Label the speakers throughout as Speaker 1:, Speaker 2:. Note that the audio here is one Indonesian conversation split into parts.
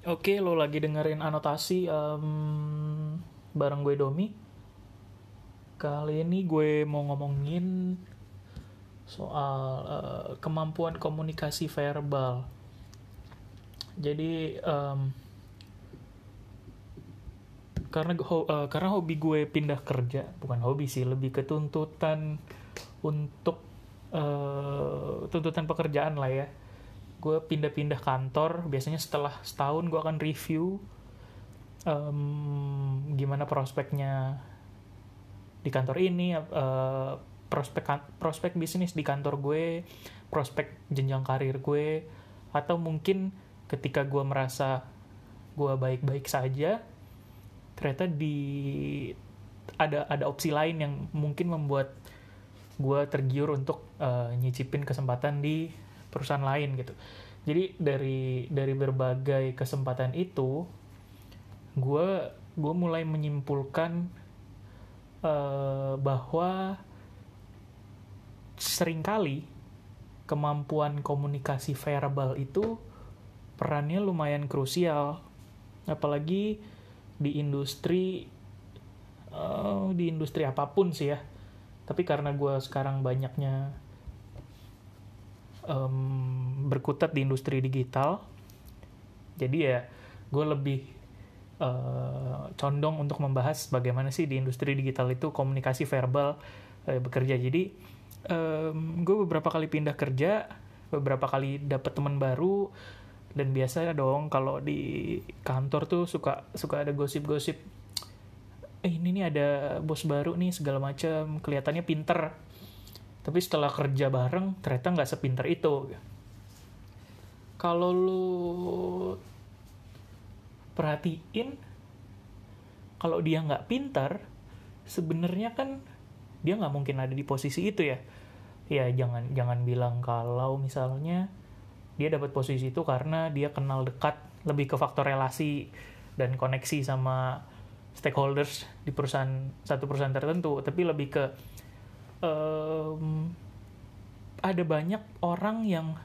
Speaker 1: Oke, lo lagi dengerin anotasi em, bareng gue Domi. Kali ini gue mau ngomongin soal eh, kemampuan komunikasi verbal. Jadi em, karena eh, karena hobi gue pindah kerja, bukan hobi sih, lebih ke tuntutan untuk eh, tuntutan pekerjaan lah ya gue pindah-pindah kantor biasanya setelah setahun gue akan review em, gimana prospeknya di kantor ini eh, prospek kan- prospek bisnis di kantor gue prospek jenjang karir gue atau mungkin ketika gue merasa gue baik-baik saja ternyata di ada ada opsi lain yang mungkin membuat gue tergiur untuk eh, nyicipin kesempatan di perusahaan lain gitu. Jadi dari dari berbagai kesempatan itu, gue gue mulai menyimpulkan eh, bahwa sering kali kemampuan komunikasi verbal itu perannya lumayan krusial, apalagi di industri eh, di industri apa pun sih ya. Tapi karena gue sekarang banyaknya em, berkutat di industri digital. Jadi ya gue lebih eh, condong untuk membahas bagaimana sih di industri digital itu komunikasi verbal eh, bekerja. Jadi em, gue beberapa kali pindah kerja beberapa kali dapet teman baru dan biasanya dong kalau di kantor tuh suka suka ada gosip-gosip eh ini nih ada bos baru nih segala macam kelihatannya pinter tapi setelah kerja bareng ternyata nggak sepinter itu kalau lu perhatiin kalau dia nggak pintar sebenarnya kan dia nggak mungkin ada di posisi itu ya. Ya jangan jangan bilang kalau misalnya dia dapat posisi itu karena dia kenal dekat lebih ke faktor relasi dan koneksi sama stakeholders di perusahaan satu perusahaan tertentu tapi lebih ke em, ada banyak orang yang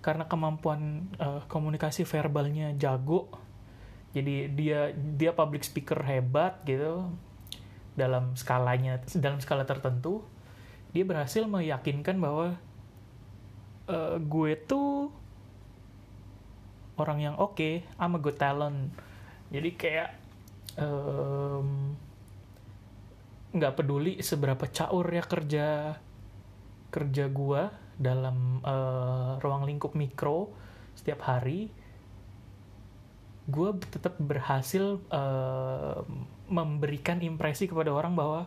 Speaker 1: karena kemampuan eh, komunikasi verbalnya jago jadi dia dia public speaker hebat gitu dalam skalanya dalam skala tertentu dia berhasil meyakinkan bahwa eh, gue tuh orang yang oke I'm a good talent. Jadi kayak em, nggak peduli seberapa caur ya kerja kerja gua dalam eh, ruang lingkup mikro setiap hari gue tetap berhasil eh, memberikan impresi kepada orang bahwa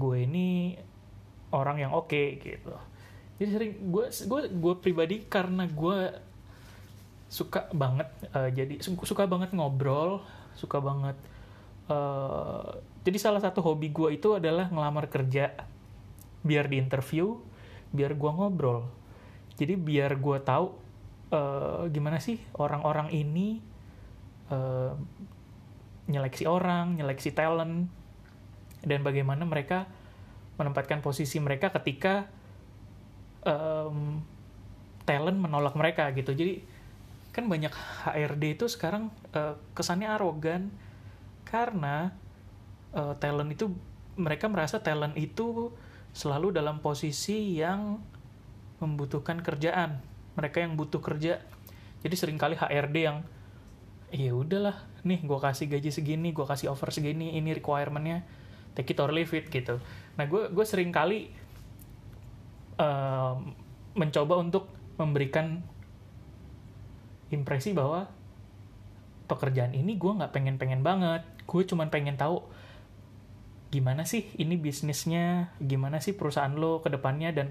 Speaker 1: gue ini orang yang oke gitu. Jadi sering gue gue gue pribadi karena gue suka banget eh, jadi su- suka banget ngobrol suka banget eh, jadi salah satu hobi gue itu adalah ngelamar kerja. Biar di interview biar gue ngobrol. Jadi biar gue tahu eh, gimana sih orang-orang ini eh, nyeleksi orang nyeleksi talent dan bagaimana mereka menempatkan posisi mereka ketika em, talent menolak mereka gitu. Jadi kan banyak HRD itu sekarang eh, kesannya arogan. Karena eh, talent itu mereka merasa talent itu selalu dalam posisi yang membutuhkan kerjaan. Mereka yang butuh kerja. Jadi sering kali HRD yang ya udahlah nih gue kasih gaji segini gue kasih offer segini ini requirementnya take it or leave it gitu. Nah gue gue sering kali mencoba untuk memberikan impresi bahwa pekerjaan ini gue nggak pengen-pengen banget. Gue cuman pengen tahu gimana sih ini bisnisnya? Gimana sih perusahaan lo ke depannya? Dan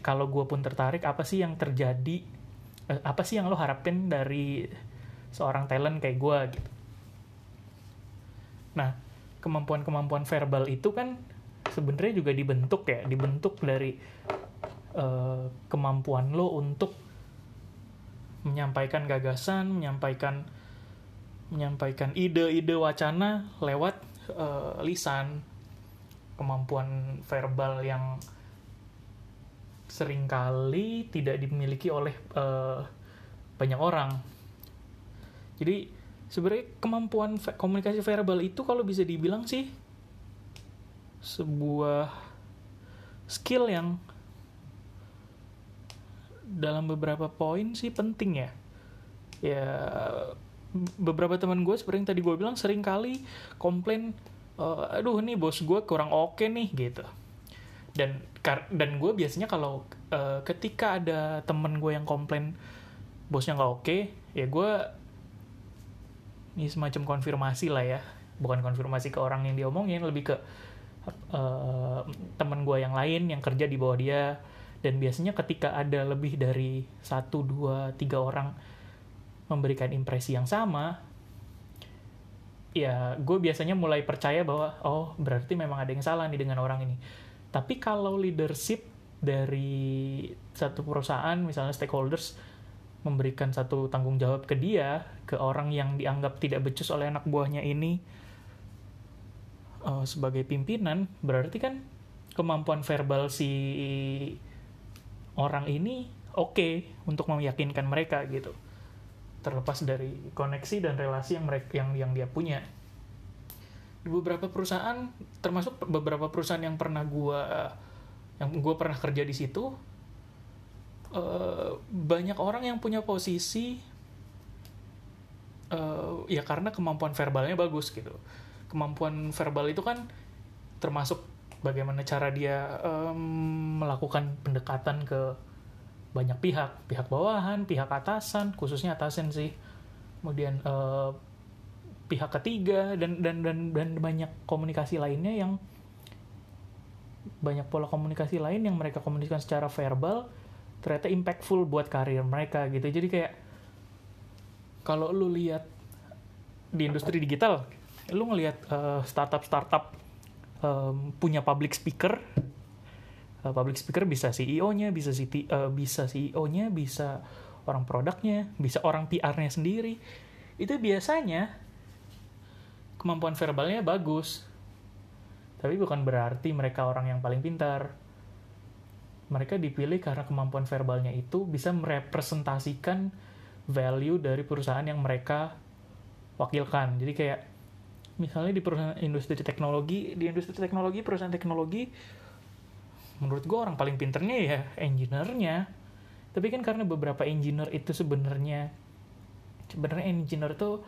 Speaker 1: kalau gue pun tertarik apa sih yang terjadi? Eh, apa sih yang lo harapin dari seorang talent kayak gue gitu? Nah kemampuan-kemampuan verbal itu kan sebenarnya juga dibentuk ya dibentuk dari eh, kemampuan lo untuk menyampaikan gagasan menyampaikan menyampaikan ide-ide wacana lewat eh, lisan kemampuan verbal yang sering kali tidak dimiliki oleh eh, banyak orang. Jadi sebenarnya kemampuan komunikasi verbal itu kalau bisa dibilang sih sebuah skill yang dalam beberapa poin sih penting ya. Ya beberapa teman gue seperti yang tadi gue bilang sering kali komplain uh, aduh nih bos gue kurang oke okay nih gitu. Dan dan gue biasanya kalau uh, ketika ada temen gue yang komplain bosnya nggak oke okay, ya gue ini semacam konfirmasi lah ya. Bukan konfirmasi ke orang yang diomongin lebih ke uh, temen gue yang lain yang kerja di bawah dia. Dan biasanya ketika ada lebih dari satu dua tiga orang memberikan impresi yang sama ya gue biasanya mulai percaya bahwa oh berarti memang ada yang salah nih dengan orang ini. Tapi kalau leadership dari satu perusahaan misalnya stakeholders memberikan satu tanggung jawab ke dia ke orang yang dianggap tidak becus oleh anak buahnya ini uh, sebagai pimpinan berarti kan kemampuan verbal si orang ini oke okay untuk meyakinkan mereka gitu terlepas dari koneksi dan relasi yang mereka yang yang dia punya. Di beberapa perusahaan termasuk beberapa perusahaan yang pernah gua yang gue pernah kerja di situ uh, banyak orang yang punya posisi uh, ya karena kemampuan verbalnya bagus gitu. Kemampuan verbal itu kan termasuk bagaimana cara dia um, melakukan pendekatan ke banyak pihak, pihak bawahan, pihak atasan, khususnya atasan sih, kemudian uh, pihak ketiga dan dan dan dan banyak komunikasi lainnya yang banyak pola komunikasi lain yang mereka komunikasikan secara verbal ternyata impactful buat karir mereka gitu. Jadi kayak kalau lu lihat di industri digital, lu ngelihat uh, startup-startup um, punya public speaker uh, public speaker bisa CEO-nya, bisa CT, uh, bisa CEO-nya, bisa orang produknya, bisa orang PR-nya sendiri. Itu biasanya kemampuan verbalnya bagus. Tapi bukan berarti mereka orang yang paling pintar. Mereka dipilih karena kemampuan verbalnya itu bisa merepresentasikan value dari perusahaan yang mereka wakilkan. Jadi kayak misalnya di perusahaan industri teknologi, di industri teknologi, perusahaan teknologi menurut gue orang paling pinternya ya engineer-nya. Tapi kan karena beberapa engineer itu sebenarnya sebenarnya engineer tuh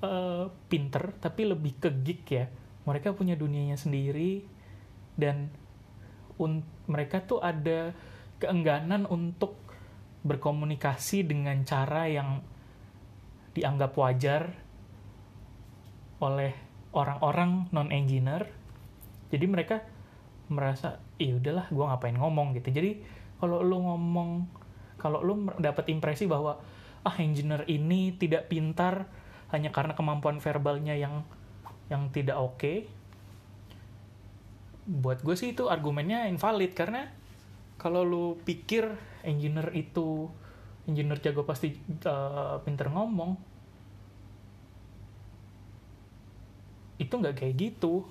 Speaker 1: uh, pinter tapi lebih ke geek ya. Mereka punya dunianya sendiri dan mereka tuh ada keengganan untuk berkomunikasi dengan cara yang dianggap wajar oleh orang-orang non engineer jadi mereka merasa iya udahlah gue ngapain ngomong gitu. Jadi kalau lu ngomong kalau lu dapat impresi bahwa ah engineer ini tidak pintar hanya karena kemampuan verbalnya yang yang tidak oke okay, buat gue sih itu argumennya invalid. Karena kalau lu pikir engineer itu engineer jago pasti uh, pinter ngomong itu nggak kayak gitu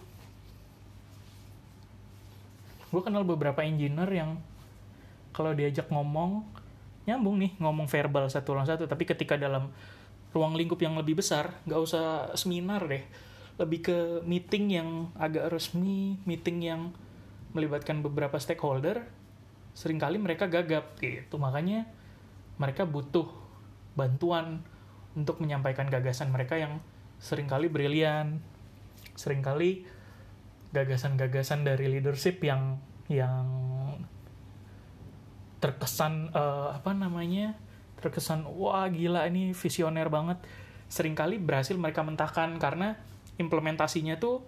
Speaker 1: gue kenal beberapa engineer yang kalau diajak ngomong nyambung nih ngomong verbal satu lawan satu. Tapi ketika dalam ruang lingkup yang lebih besar nggak usah seminar deh. Lebih ke meeting yang agak resmi meeting yang melibatkan beberapa stakeholder sering kali mereka gagap gitu. Makanya mereka butuh bantuan untuk menyampaikan gagasan mereka yang sering kali brilian sering kali gagasan-gagasan dari leadership yang yang terkesan uh, apa namanya terkesan wah gila ini visioner banget. Seringkali berhasil mereka mentahkan karena implementasinya tuh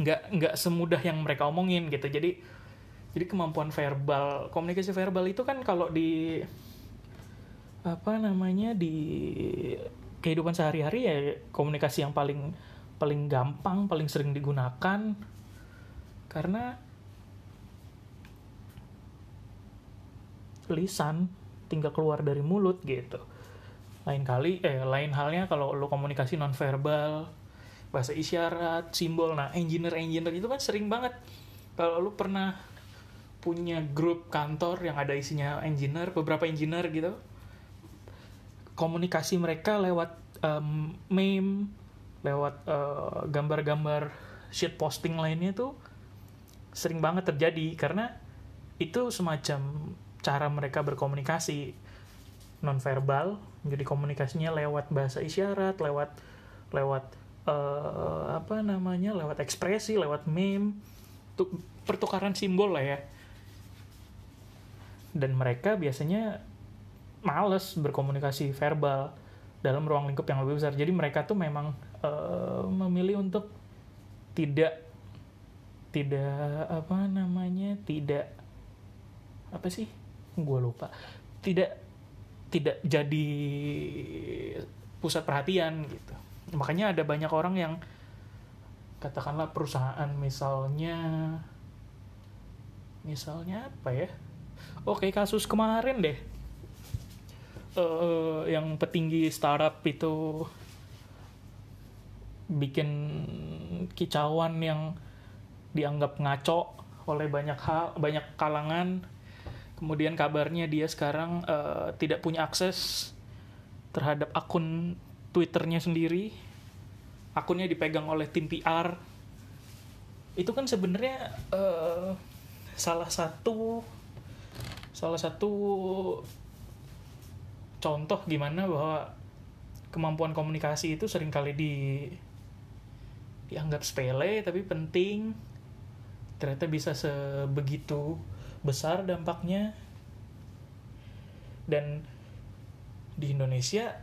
Speaker 1: nggak nggak semudah yang mereka omongin gitu. Jadi jadi kemampuan verbal komunikasi verbal itu kan kalau di apa namanya di kehidupan sehari-hari ya komunikasi yang paling paling gampang, paling sering digunakan karena lisan tinggal keluar dari mulut gitu. Lain kali, eh lain halnya kalau lo komunikasi nonverbal, bahasa isyarat, simbol. Nah, engineer-engineer itu kan sering banget. Kalau lo pernah punya grup kantor yang ada isinya engineer, beberapa engineer gitu, komunikasi mereka lewat um, meme lewat uh, gambar-gambar shit posting lainnya tuh sering banget terjadi karena itu semacam cara mereka berkomunikasi. Nonverbal jadi komunikasinya lewat bahasa isyarat lewat lewat uh, apa namanya lewat ekspresi lewat meme tuh pertukaran simbol lah ya. Dan mereka biasanya males berkomunikasi verbal dalam ruang lingkup yang lebih besar. Jadi mereka tuh memang uh, memilih untuk tidak tidak apa namanya tidak apa sih? Gue lupa. Tidak tidak jadi pusat perhatian gitu. Makanya ada banyak orang yang katakanlah perusahaan misalnya misalnya apa ya? Oke kasus kemarin deh. Uh, yang petinggi startup itu bikin kicauan yang dianggap ngaco oleh banyak hal banyak kalangan. Kemudian kabarnya dia sekarang uh, tidak punya akses terhadap akun twitternya sendiri. Akunnya dipegang oleh tim PR itu kan sebenarnya uh, salah satu salah satu contoh gimana bahwa kemampuan komunikasi itu sering kali di dianggap sepele tapi penting. Ternyata bisa sebegitu besar dampaknya. Dan di Indonesia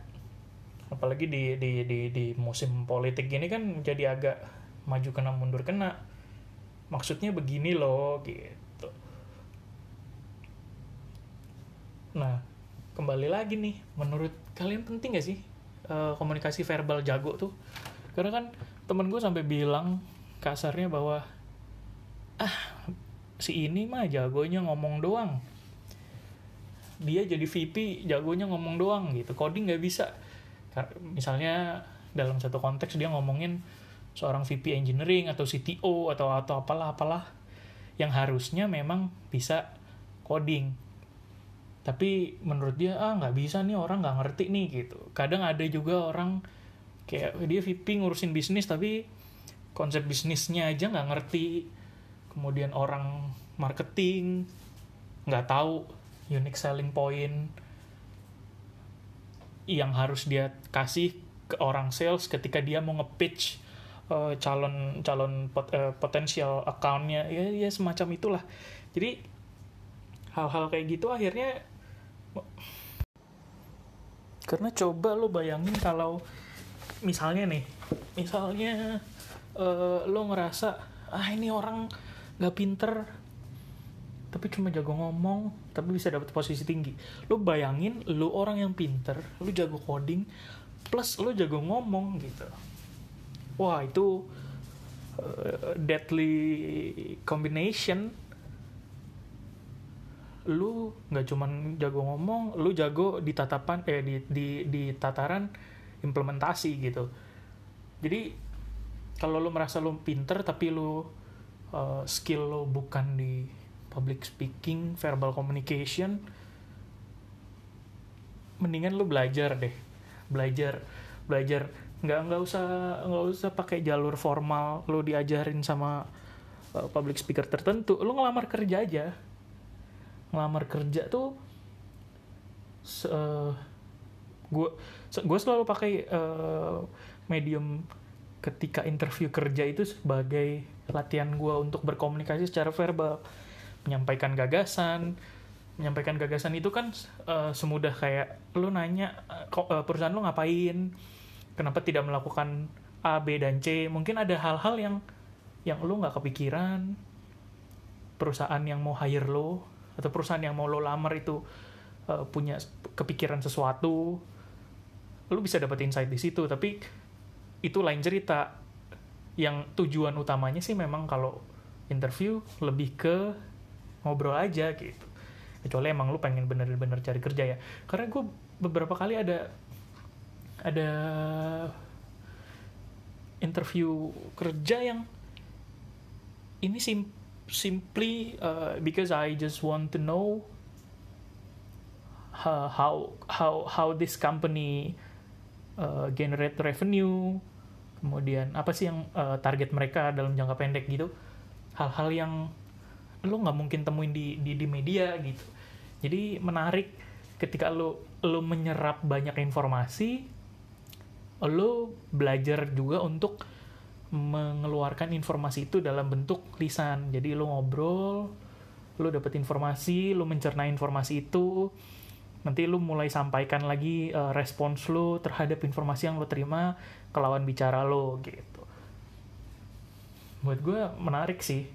Speaker 1: apalagi di di di di musim politik gini kan jadi agak maju kena mundur kena. Maksudnya begini loh gitu. Nah kembali lagi nih menurut kalian penting gak sih uh, komunikasi verbal jago tuh? Karena kan temen gue sampai bilang kasarnya bahwa ah si ini mah jagonya ngomong doang. Dia jadi VP jagonya ngomong doang gitu. Coding nggak bisa. Misalnya dalam satu konteks dia ngomongin seorang VP engineering atau CTO atau atau apalah apalah yang harusnya memang bisa coding. Tapi menurut dia ah nggak bisa nih orang nggak ngerti nih gitu. Kadang ada juga orang kayak dia VP ngurusin bisnis tapi konsep bisnisnya aja nggak ngerti. Kemudian orang marketing nggak tahu unique selling point yang harus dia kasih ke orang sales ketika dia mau nge-pitch uh, calon calon pot, uh, potensial accountnya. Ya ya semacam itulah. Jadi hal-hal kayak gitu akhirnya karena coba lo bayangin kalau misalnya nih misalnya uh, lo ngerasa ah ini orang nggak pinter tapi cuma jago ngomong tapi bisa dapat posisi tinggi. Lu bayangin lu orang yang pinter lu jago coding plus lu jago ngomong gitu. Wah itu uh, deadly combination. Lu nggak cuman jago ngomong lu jago di tatapan eh di di di tataran implementasi gitu. Jadi kalau lu merasa lu pinter tapi lu uh, skill lo bukan di public speaking, verbal communication, mendingan lo belajar deh, belajar, belajar. Nggak nggak usah nggak usah pakai jalur formal lo diajarin sama uh, public speaker tertentu. Lo ngelamar kerja aja. Ngelamar kerja tuh uh, gue gue selalu pakai uh, medium ketika interview kerja itu sebagai latihan gue untuk berkomunikasi secara verbal. Menyampaikan gagasan menyampaikan gagasan itu kan uh, semudah kayak lo nanya uh, perusahaan lo ngapain? Kenapa tidak melakukan A B dan C? Mungkin ada hal-hal yang yang lo nggak kepikiran. Perusahaan yang mau hire lo atau perusahaan yang mau lo lamar itu uh, punya kepikiran sesuatu lo bisa dapat insight di situ. Tapi itu lain cerita. Yang tujuan utamanya sih memang kalau interview lebih ke ngobrol aja gitu. Kecuali emang lu pengen bener-bener cari kerja ya. Karena gue beberapa kali ada ada interview kerja yang ini sim simply uh, because I just want to know uh, how how how this company uh, generate revenue kemudian apa sih yang uh, target mereka dalam jangka pendek gitu. Hal-hal yang lo nggak mungkin temuin di, di di media gitu. Jadi menarik ketika lo lo menyerap banyak informasi lo belajar juga untuk mengeluarkan informasi itu dalam bentuk lisan. Jadi lo ngobrol lo dapet informasi lo mencerna informasi itu nanti lu mulai sampaikan lagi uh, respons lu terhadap informasi yang lu terima ke lawan bicara lo gitu. Buat gue menarik sih.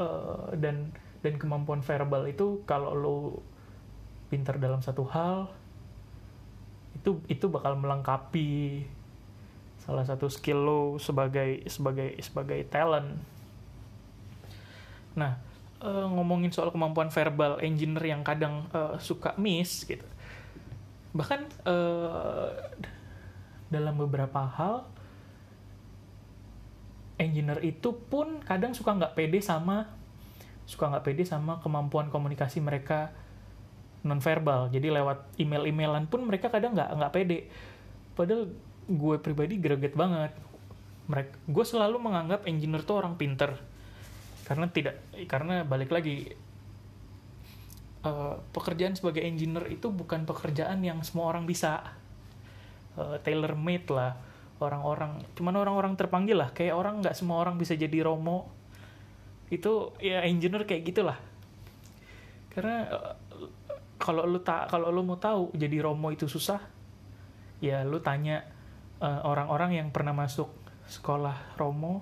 Speaker 1: Uh, dan dan kemampuan verbal itu kalau lo pintar dalam satu hal itu itu bakal melengkapi salah satu skill lo sebagai sebagai sebagai talent. Nah uh, ngomongin soal kemampuan verbal engineer yang kadang uh, suka miss gitu. Bahkan uh, dalam beberapa hal engineer itu pun kadang suka nggak pede sama suka nggak pede sama kemampuan komunikasi mereka nonverbal. Jadi lewat email-emailan pun mereka kadang nggak nggak pede. Padahal gue pribadi greget banget. Mereka gue selalu menganggap engineer tuh orang pinter karena tidak karena balik lagi uh, pekerjaan sebagai engineer itu bukan pekerjaan yang semua orang bisa. Uh, eh, tailor made lah orang-orang cuman orang-orang terpanggil lah. Kayak orang nggak semua orang bisa jadi romo. Itu ya engineer kayak gitulah. Karena uh, kalau lu tak kalau lu mau tahu jadi romo itu susah ya lu tanya orang-orang uh, yang pernah masuk sekolah romo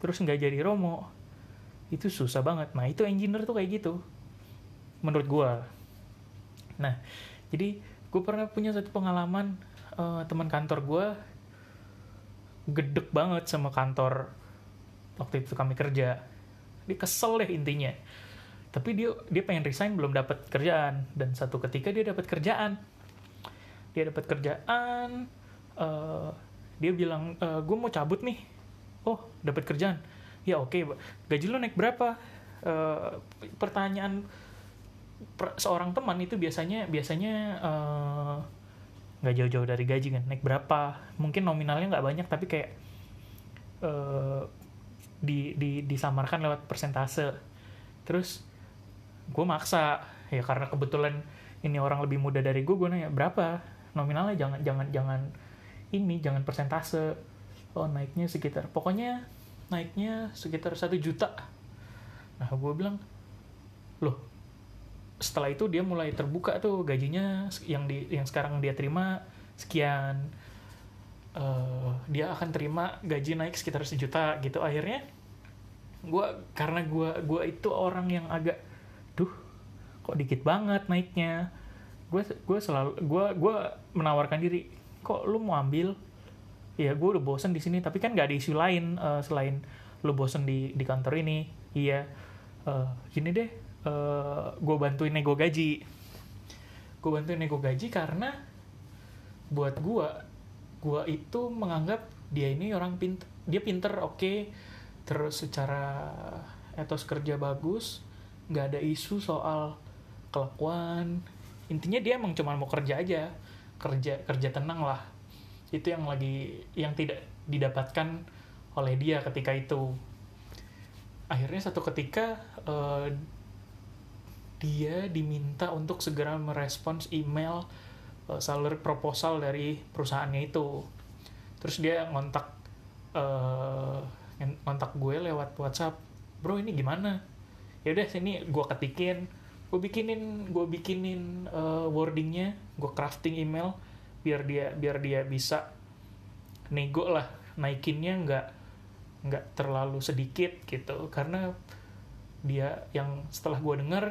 Speaker 1: terus nggak jadi romo itu susah banget. Nah itu engineer tuh kayak gitu. Menurut gue nah jadi gue pernah punya satu pengalaman uh, teman kantor gue gedek banget sama kantor waktu itu kami kerja. Dia kesel deh intinya. Tapi dia dia pengen resign belum dapat kerjaan. Dan satu ketika dia dapat kerjaan. Dia dapat kerjaan uh, dia bilang uh, eh, gue mau cabut nih. Oh dapat kerjaan ya oke okay, gaji lo naik berapa? Uh, pertanyaan per, seorang teman itu biasanya biasanya uh, nggak jauh-jauh dari gaji kan? Naik berapa? Mungkin nominalnya nggak banyak tapi kayak uh, di, di disamarkan lewat persentase. Terus gue maksa. Ya karena kebetulan ini orang lebih muda dari gue gue nanya berapa? Nominalnya jangan jangan jangan ini jangan persentase. Oh naiknya sekitar pokoknya naiknya sekitar satu juta. Nah gue bilang loh setelah itu dia mulai terbuka tuh gajinya yang di yang sekarang dia terima sekian. Uh, dia akan terima gaji naik sekitar sejuta gitu. Akhirnya gue karena gue gue itu orang yang agak duh kok dikit banget naiknya? Gue gue selalu gue gue menawarkan diri kok lu mau ambil ya gue udah bosen di sini tapi kan gak ada isu lain uh, selain lu bosen di di kantor ini. Iya. Uh, gini deh uh, eh, gue bantuin nego gaji. Gue bantuin nego gaji karena buat gue gue itu menganggap dia ini orang pinter dia pinter oke. Okay. terus secara etos kerja bagus nggak ada isu soal kelakuan. Intinya dia emang cuma mau kerja aja. Kerja kerja tenang lah itu yang lagi yang tidak didapatkan oleh dia ketika itu. Akhirnya satu ketika uh, dia diminta untuk segera merespons email uh, salary proposal dari perusahaannya itu. Terus dia ngontak uh, ngontak gue lewat WhatsApp bro ini gimana? Ya udah sini. Gue ketikin. Gue bikinin gue bikinin uh, wordingnya. Gue crafting email biar dia biar dia bisa nego lah naikinnya nggak nggak terlalu sedikit gitu. Karena dia yang setelah gue denger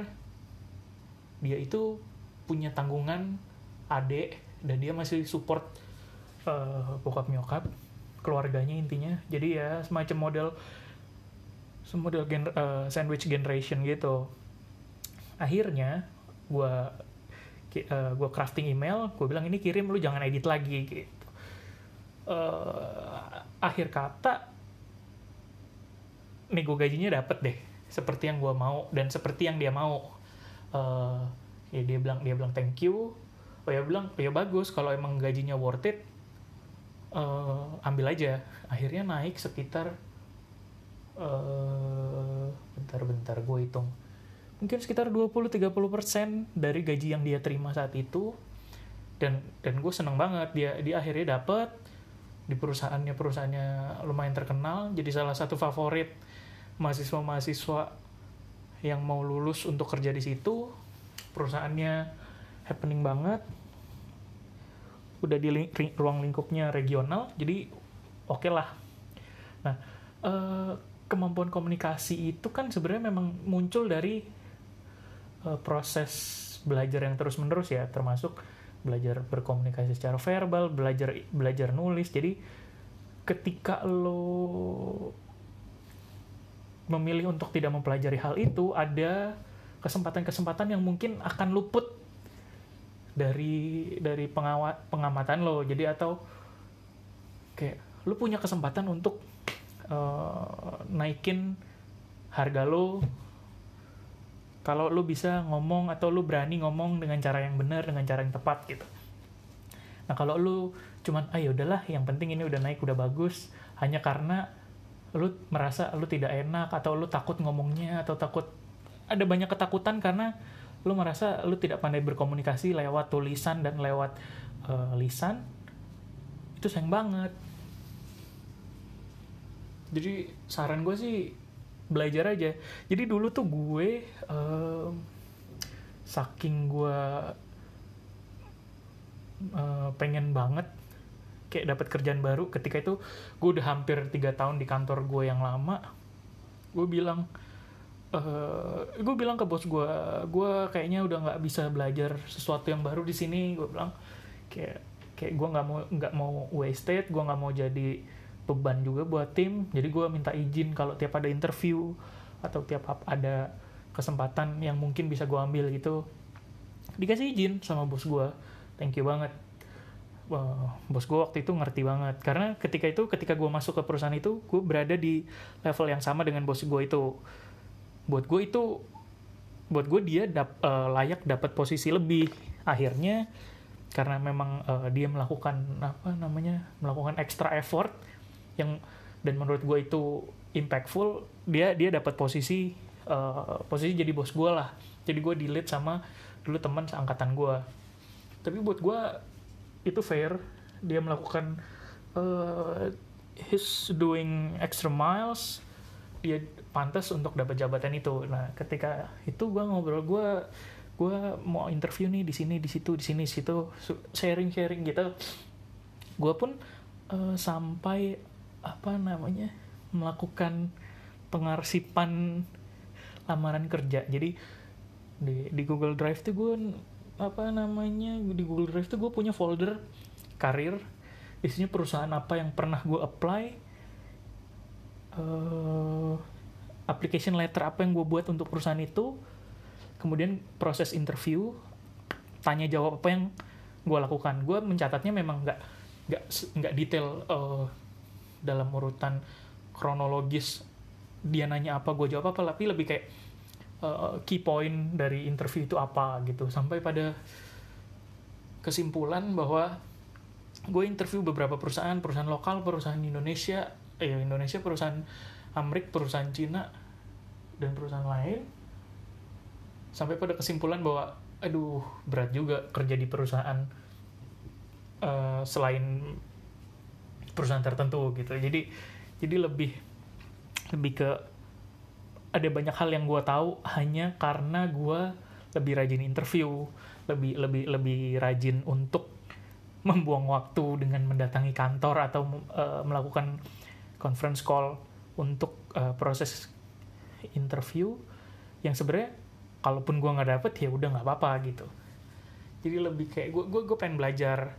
Speaker 1: dia itu punya tanggungan adik dan dia masih support uh, bokap nyokap keluarganya intinya. Jadi ya semacam model semodel gen, uh, sandwich generation gitu. Akhirnya gue uh, gue crafting email gue bilang ini kirim lu jangan edit lagi gitu. Uh, akhir kata nego gajinya dapet deh seperti yang gue mau dan seperti yang dia mau. Uh, ya dia bilang dia bilang thank you. Oh ya bilang ya bagus kalau emang gajinya worth it uh, ambil aja. Akhirnya naik sekitar uh, bentar-bentar gue hitung mungkin sekitar 20-30% dari gaji yang dia terima saat itu. Dan dan gue seneng banget dia dia akhirnya dapet di perusahaannya perusahaannya lumayan terkenal. Jadi salah satu favorit mahasiswa-mahasiswa yang mau lulus untuk kerja di situ. Perusahaannya happening banget. Udah di ling ruang lingkupnya regional jadi oke okay lah. Nah eh, kemampuan komunikasi itu kan sebenarnya memang muncul dari eh, proses belajar yang terus menerus ya termasuk belajar berkomunikasi secara verbal belajar belajar nulis. Jadi ketika lo memilih untuk tidak mempelajari hal itu ada kesempatan-kesempatan yang mungkin akan luput dari dari pengawat pengamatan lo. Jadi atau kayak lo punya kesempatan untuk uh, naikin harga lo kalau lo bisa ngomong atau lo berani ngomong dengan cara yang benar dengan cara yang tepat gitu. Nah kalau lo cuman ah ya udahlah yang penting ini udah naik udah bagus hanya karena lu merasa lu tidak enak atau lu takut ngomongnya atau takut ada banyak ketakutan karena lu merasa lu tidak pandai berkomunikasi lewat tulisan dan lewat uh, lisan itu sayang banget. Jadi saran gue sih belajar aja. Jadi dulu tuh gue uh, saking gue uh, pengen banget kayak dapat kerjaan baru ketika itu gue udah hampir tiga tahun di kantor gue yang lama gue bilang uh, eh, gue bilang ke bos gue gue kayaknya udah nggak bisa belajar sesuatu yang baru di sini. Gue bilang kayak kayak gue nggak mau nggak mau wasted gue nggak mau jadi beban juga buat tim. Jadi gue minta izin kalau tiap ada interview atau tiap ada kesempatan yang mungkin bisa gue ambil gitu dikasih izin sama bos gue thank you banget. Uh, bos gue waktu itu ngerti banget. Karena ketika itu ketika gue masuk ke perusahaan itu gue berada di level yang sama dengan bos gue itu. Buat gue itu buat gue dia dap, uh, layak dapat posisi lebih. Akhirnya karena memang uh, dia melakukan apa namanya melakukan extra effort yang dan menurut gue itu impactful dia dia dapat posisi uh, posisi jadi bos gue lah. Jadi gue di lead sama dulu teman seangkatan gue tapi buat gue itu fair. Dia melakukan uh, his doing extra miles. Dia pantas untuk dapat jabatan itu. Nah ketika itu gue ngobrol gue gue mau interview nih di sini di situ di sini situ sharing sharing gitu. Gue pun uh, sampai apa namanya melakukan pengarsipan lamaran kerja. Jadi di di Google Drive tuh gue apa namanya di Google Drive tuh gue punya folder karir. Isinya perusahaan apa yang pernah gue apply uh, application letter apa yang gue buat untuk perusahaan itu. Kemudian proses interview tanya jawab apa yang gue lakukan. Gue mencatatnya memang nggak nggak nggak detail uh, dalam urutan kronologis dia nanya apa gue jawab apa tapi lebih kayak uh, key point dari interview itu apa gitu. Sampai pada kesimpulan bahwa gue interview beberapa perusahaan perusahaan lokal perusahaan Indonesia eh Indonesia perusahaan Amerika perusahaan Cina dan perusahaan lain. Sampai pada kesimpulan bahwa aduh berat juga kerja di perusahaan uh, selain perusahaan tertentu gitu. Jadi jadi lebih lebih ke ada banyak hal yang gue tahu hanya karena gue lebih rajin interview, lebih lebih lebih rajin untuk membuang waktu dengan mendatangi kantor atau uh, melakukan conference call untuk uh, proses interview yang sebenarnya kalaupun gue nggak dapet ya udah nggak apa-apa gitu. Jadi lebih kayak gue gue pengen belajar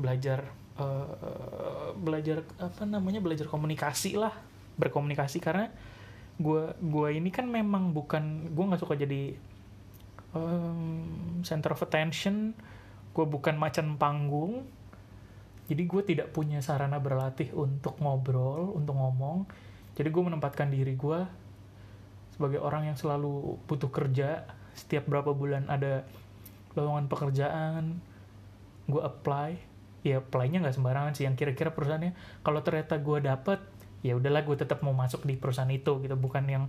Speaker 1: belajar uh, belajar apa namanya belajar komunikasi lah berkomunikasi. Karena gue gue ini kan memang bukan gue nggak suka jadi um, center of attention. Gue bukan macan panggung. Jadi gue tidak punya sarana berlatih untuk ngobrol untuk ngomong. Jadi gue menempatkan diri gue sebagai orang yang selalu butuh kerja. Setiap berapa bulan ada lowongan pekerjaan gue apply ya apply-nya nggak sembarangan sih. Yang kira-kira perusahaannya kalau ternyata gue dapet ya udahlah gue tetap mau masuk di perusahaan itu gitu. Bukan yang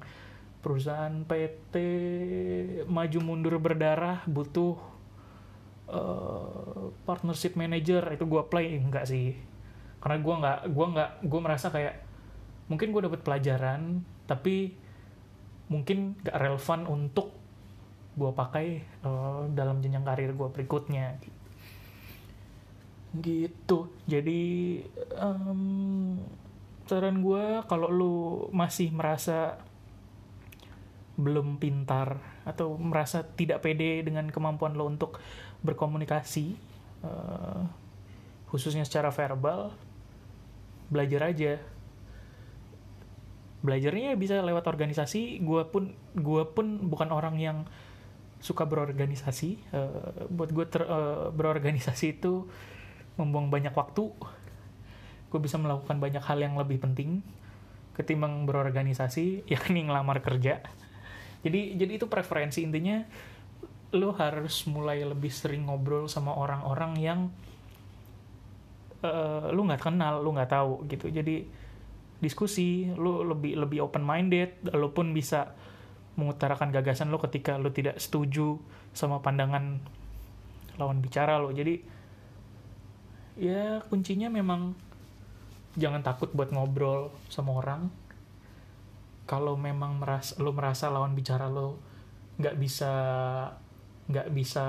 Speaker 1: perusahaan PT maju mundur berdarah butuh uh, partnership manager itu gue apply enggak sih. Karena gue nggak gue nggak gue merasa kayak mungkin gue dapet pelajaran tapi mungkin gak relevan untuk gue pakai uh, dalam jenjang karir gue berikutnya gitu jadi um, saran gue kalau lu masih merasa belum pintar atau merasa tidak pede dengan kemampuan lo untuk berkomunikasi uh, khususnya secara verbal belajar aja. Belajarnya bisa lewat organisasi. Gue pun gue pun bukan orang yang suka berorganisasi. Uh, buat gue uh, berorganisasi itu membuang banyak waktu gue bisa melakukan banyak hal yang lebih penting ketimbang berorganisasi yakni ngelamar kerja. Jadi jadi itu preferensi intinya. Lo harus mulai lebih sering ngobrol sama orang-orang yang uh, lu nggak kenal lu nggak tahu gitu. Jadi diskusi lu lebih lebih open minded lo pun bisa mengutarakan gagasan lo ketika lo tidak setuju sama pandangan lawan bicara lo jadi ya kuncinya memang jangan takut buat ngobrol sama orang. Kalau memang merasa lo merasa lawan bicara lo nggak bisa nggak bisa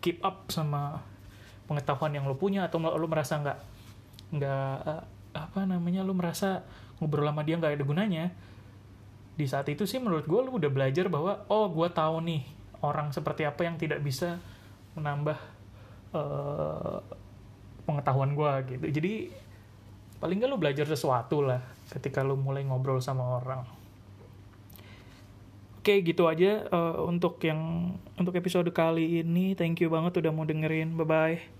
Speaker 1: keep up sama pengetahuan yang lo punya atau lo merasa nggak nggak apa namanya lo merasa ngobrol sama dia nggak ada gunanya di saat itu sih menurut gue lo udah belajar bahwa oh gue tahu nih orang seperti apa yang tidak bisa menambah uh, pengetahuan gue gitu. Jadi paling nggak lo belajar sesuatu lah ketika lo mulai ngobrol sama orang. Oke gitu aja uh, untuk yang untuk episode kali ini. Thank you banget udah mau dengerin. Bye bye